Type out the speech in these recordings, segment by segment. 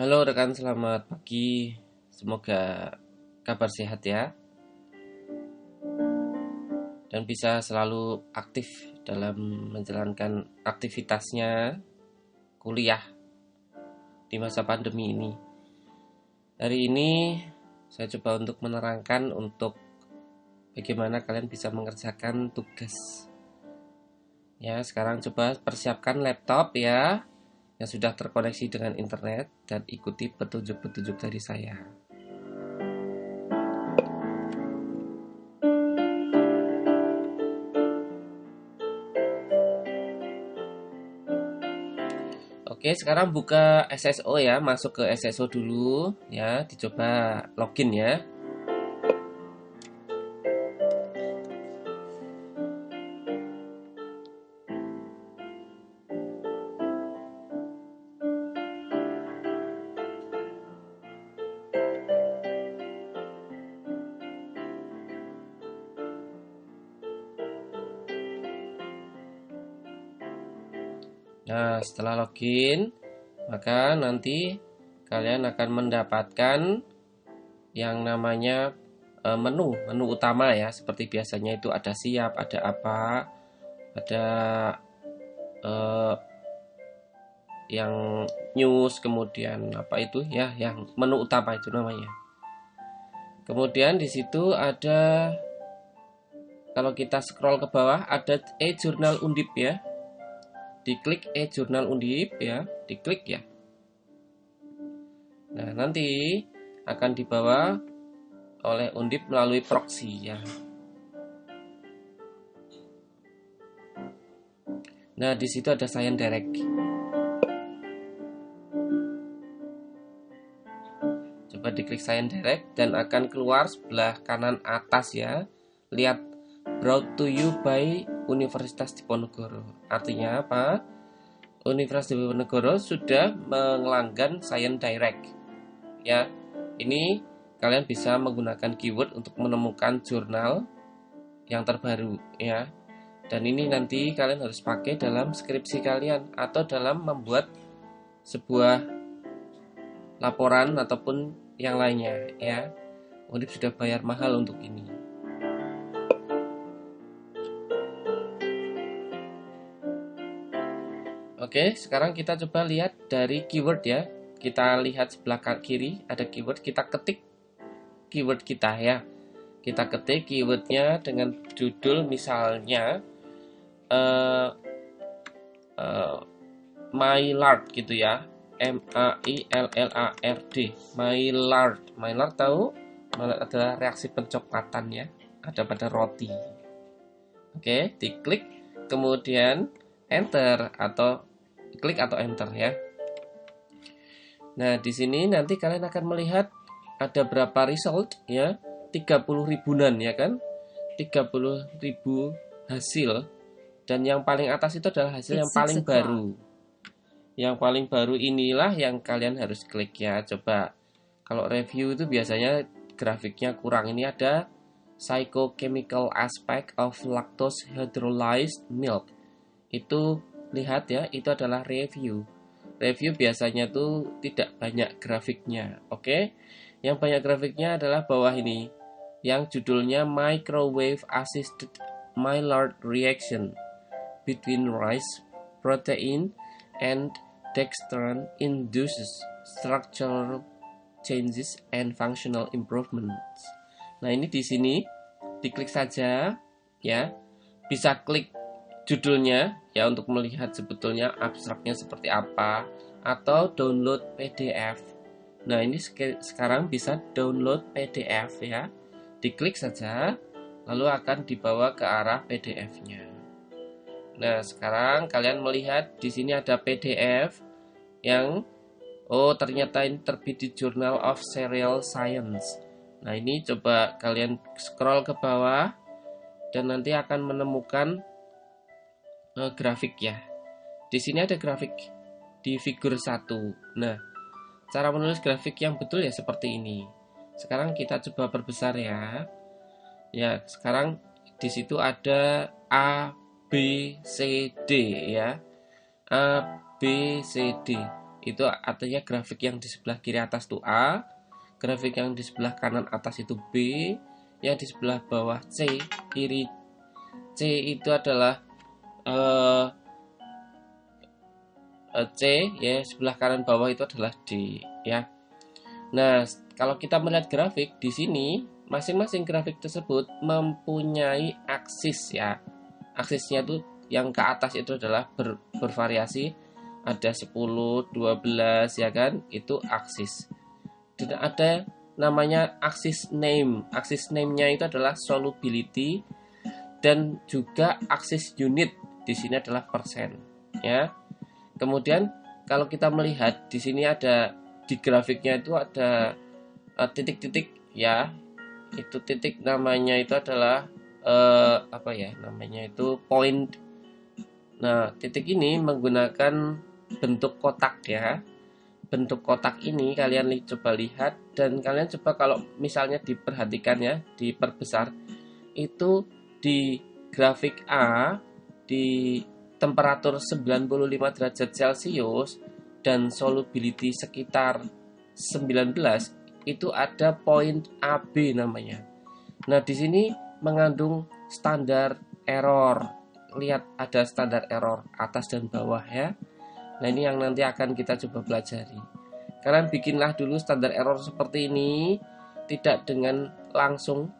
Halo rekan, selamat pagi. Semoga kabar sehat ya. Dan bisa selalu aktif dalam menjalankan aktivitasnya kuliah di masa pandemi ini. Hari ini saya coba untuk menerangkan untuk bagaimana kalian bisa mengerjakan tugas. Ya, sekarang coba persiapkan laptop ya yang sudah terkoneksi dengan internet dan ikuti petunjuk-petunjuk dari saya. Oke, sekarang buka SSO ya, masuk ke SSO dulu ya, dicoba login ya. Nah, setelah login, maka nanti kalian akan mendapatkan yang namanya e, menu, menu utama ya. Seperti biasanya itu ada siap, ada apa, ada e, yang news, kemudian apa itu ya, yang menu utama itu namanya. Kemudian di situ ada kalau kita scroll ke bawah ada e-jurnal undip ya diklik e-jurnal undip ya, diklik ya. Nah, nanti akan dibawa oleh undip melalui proxy ya. Nah, di situ ada Science Direct. Coba diklik Science Direct dan akan keluar sebelah kanan atas ya. Lihat brought to you by Universitas Diponegoro. Artinya apa? Universitas Diponegoro sudah mengelanggan Science Direct. Ya, ini kalian bisa menggunakan keyword untuk menemukan jurnal yang terbaru ya. Dan ini nanti kalian harus pakai dalam skripsi kalian atau dalam membuat sebuah laporan ataupun yang lainnya ya. Undip sudah bayar mahal untuk ini. Oke, sekarang kita coba lihat dari keyword ya. Kita lihat sebelah kiri ada keyword, kita ketik keyword kita ya. Kita ketik keywordnya dengan judul misalnya uh, uh, my lard gitu ya. M A I L L A R D. My lard. My lard tahu? Maillard adalah reaksi pencoklatan ya. Ada pada roti. Oke, diklik kemudian enter atau klik atau enter ya. Nah, di sini nanti kalian akan melihat ada berapa result ya. 30 ribuan ya kan? 30 ribu hasil dan yang paling atas itu adalah hasil yang paling baru. Yang paling baru inilah yang kalian harus klik ya. Coba kalau review itu biasanya grafiknya kurang. Ini ada psychochemical aspect of lactose hydrolyzed milk. Itu lihat ya itu adalah review review biasanya tuh tidak banyak grafiknya oke yang banyak grafiknya adalah bawah ini yang judulnya microwave assisted Maillard reaction between rice protein and dextran induces structural changes and functional improvements. Nah, ini di sini diklik saja ya. Bisa klik judulnya ya untuk melihat sebetulnya abstraknya seperti apa atau download PDF. Nah, ini sekarang bisa download PDF ya. Diklik saja lalu akan dibawa ke arah PDF-nya. Nah, sekarang kalian melihat di sini ada PDF yang oh ternyata ini terbit di Journal of Serial Science. Nah, ini coba kalian scroll ke bawah dan nanti akan menemukan uh, grafik ya. Di sini ada grafik di figur 1. Nah, cara menulis grafik yang betul ya seperti ini. Sekarang kita coba perbesar ya. Ya, sekarang di situ ada A B C D ya. A B C D. itu artinya grafik yang di sebelah kiri atas itu A grafik yang di sebelah kanan atas itu B yang di sebelah bawah C kiri C itu adalah uh, C ya sebelah kanan bawah itu adalah D ya. Nah kalau kita melihat grafik di sini masing-masing grafik tersebut mempunyai aksis ya. Aksisnya itu yang ke atas itu adalah ber, bervariasi. Ada 10, 12 ya kan? Itu aksis. Dan ada namanya aksis name. Aksis name-nya itu adalah solubility dan juga aksis unit di sini adalah persen ya. Kemudian kalau kita melihat di sini ada di grafiknya itu ada eh, titik-titik uh, ya. Itu titik namanya itu adalah uh, apa ya namanya itu point. Nah titik ini menggunakan bentuk kotak ya. Bentuk kotak ini kalian li coba lihat dan kalian coba kalau misalnya diperhatikan ya diperbesar. Itu di grafik A di temperatur 95 derajat Celcius dan solubility sekitar 19 itu ada poin AB namanya. Nah, di sini mengandung standar error. Lihat ada standar error atas dan bawah ya. Nah ini yang nanti akan kita coba pelajari. Kalian bikinlah dulu standar error seperti ini, tidak dengan langsung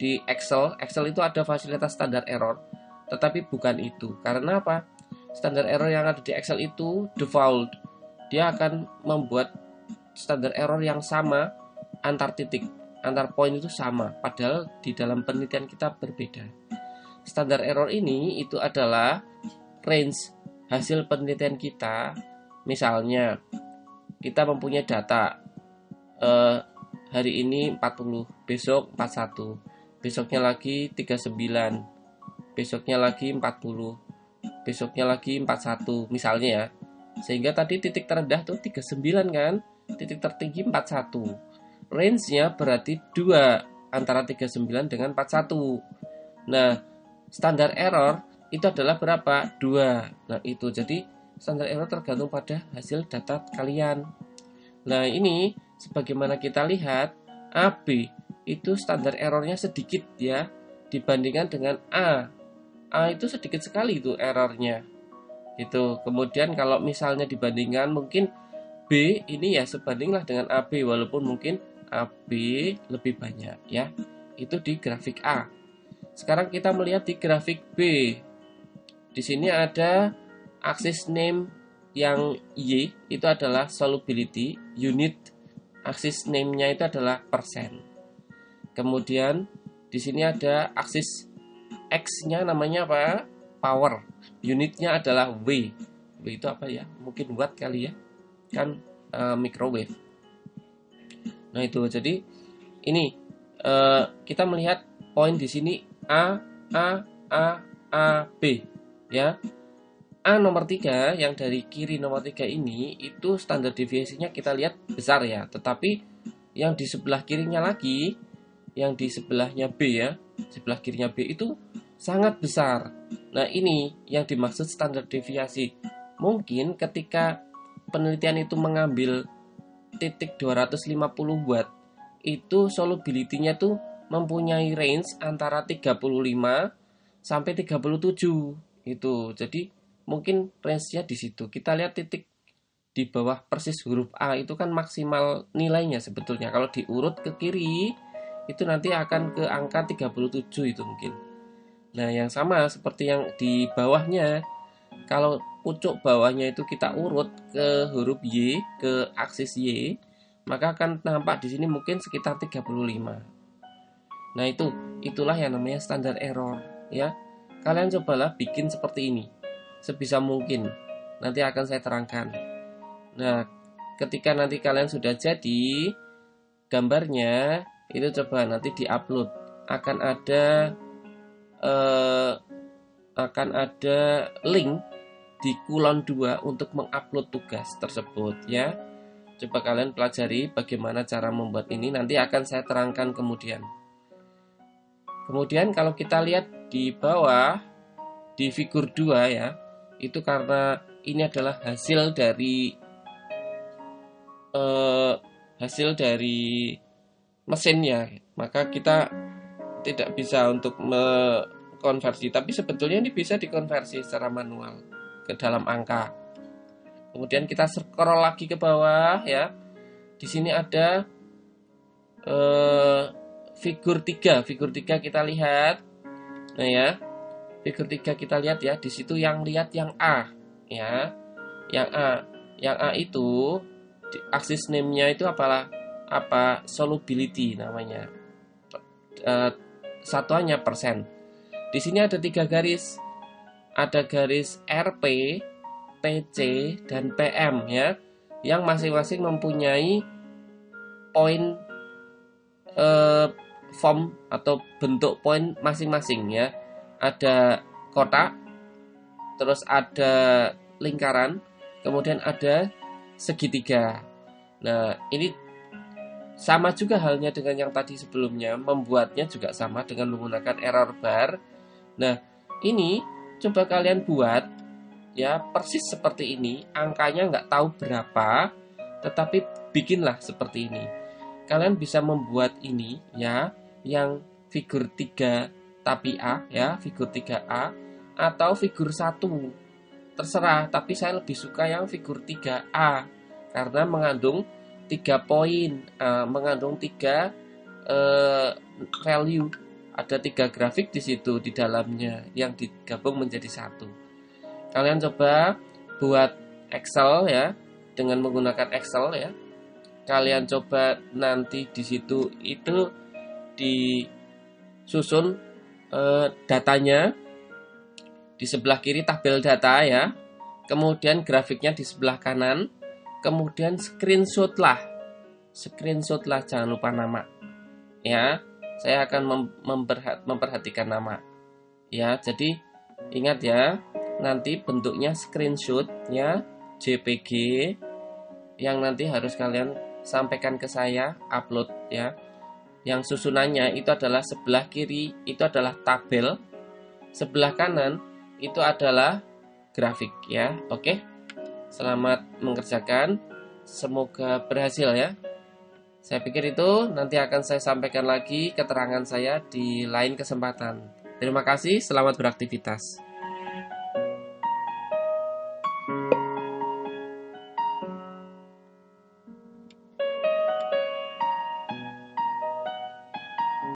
di Excel. Excel itu ada fasilitas standar error, tetapi bukan itu. Karena apa? Standar error yang ada di Excel itu default. Dia akan membuat standar error yang sama antar titik, antar poin itu sama, padahal di dalam penelitian kita berbeda. Standar error ini itu adalah range hasil penelitian kita, misalnya kita mempunyai data eh, hari ini 40, besok 41, besoknya lagi 39, besoknya lagi 40, besoknya lagi 41, misalnya ya. Sehingga tadi titik terendah tuh 39 kan, titik tertinggi 41. Range-nya berarti 2 antara 39 dengan 41. Nah, standar error itu adalah berapa? Dua. Nah, itu. Jadi, standar error tergantung pada hasil data kalian. Nah, ini sebagaimana kita lihat, AB itu standar errornya sedikit ya dibandingkan dengan A. A itu sedikit sekali itu errornya. Itu. Kemudian kalau misalnya dibandingkan mungkin B ini ya sebandinglah dengan AB walaupun mungkin AB lebih banyak ya. Itu di grafik A. Sekarang kita melihat di grafik B. Di sini ada aksis name yang Y itu adalah solubility, unit aksis name-nya itu adalah persen. Kemudian di sini ada aksis X-nya namanya apa? Power. Unitnya adalah W. W itu apa ya? Mungkin watt kali ya. Kan uh, microwave. Nah, itu jadi ini uh, kita melihat poin di sini A A A A B ya A nomor 3 yang dari kiri nomor 3 ini itu standar deviasinya kita lihat besar ya tetapi yang di sebelah kirinya lagi yang di sebelahnya B ya sebelah kirinya B itu sangat besar. Nah ini yang dimaksud standar deviasi. Mungkin ketika penelitian itu mengambil titik 250 watt itu solubility-nya tuh mempunyai range antara 35 sampai 37 itu jadi mungkin range-nya di situ. Kita lihat titik di bawah persis huruf A itu kan maksimal nilainya sebetulnya. Kalau diurut ke kiri itu nanti akan ke angka 37 itu mungkin nah yang sama seperti yang di bawahnya kalau pucuk bawahnya itu kita urut ke huruf Y ke aksis Y maka akan nampak di sini mungkin sekitar 35 nah itu itulah yang namanya standar error ya Kalian cobalah bikin seperti ini sebisa mungkin. Nanti akan saya terangkan. Nah, ketika nanti kalian sudah jadi gambarnya, itu coba nanti diupload. Akan ada eh, akan ada link di kulon 2 untuk mengupload tugas tersebut ya. Coba kalian pelajari bagaimana cara membuat ini nanti akan saya terangkan kemudian. Kemudian kalau kita lihat di bawah di figur 2 ya, itu karena ini adalah hasil dari eh, hasil dari mesinnya. Maka kita tidak bisa untuk mengkonversi tapi sebetulnya ini bisa dikonversi secara manual ke dalam angka. Kemudian kita scroll lagi ke bawah ya. Di sini ada eh, figur 3 figur 3 kita lihat. Nah ya. Figur 3 kita lihat ya. Di situ yang lihat yang A ya. Yang A. Yang A itu aksis name-nya itu apalah apa solubility namanya. Uh, satuannya persen. Di sini ada tiga garis. Ada garis RP PC dan PM ya. Yang masing-masing mempunyai poin uh, form atau bentuk poin masing-masing ya. Ada kotak terus ada lingkaran kemudian ada segitiga. Nah, ini sama juga halnya dengan yang tadi sebelumnya, membuatnya juga sama dengan menggunakan error bar. Nah, ini coba kalian buat ya persis seperti ini, angkanya nggak tahu berapa, tetapi bikinlah seperti ini. Kalian bisa membuat ini ya, yang figur 3 tapi A ya, figur 3A atau figur 1 terserah tapi saya lebih suka yang figur 3A karena mengandung tiga poin uh, mengandung tiga uh, value ada tiga grafik di situ di dalamnya yang digabung menjadi satu kalian coba buat Excel ya dengan menggunakan Excel ya kalian coba nanti di situ itu disusun uh, datanya di sebelah kiri tabel data ya. Kemudian grafiknya di sebelah kanan. Kemudian screenshot lah. Screenshot lah jangan lupa nama. Ya, saya akan mem memperhatikan nama. Ya, jadi ingat ya, nanti bentuknya screenshot ya JPG yang nanti harus kalian sampaikan ke saya upload ya. Yang susunannya itu adalah sebelah kiri itu adalah tabel, sebelah kanan itu adalah grafik ya. Oke. Selamat mengerjakan. Semoga berhasil ya. Saya pikir itu nanti akan saya sampaikan lagi keterangan saya di lain kesempatan. Terima kasih, selamat beraktivitas.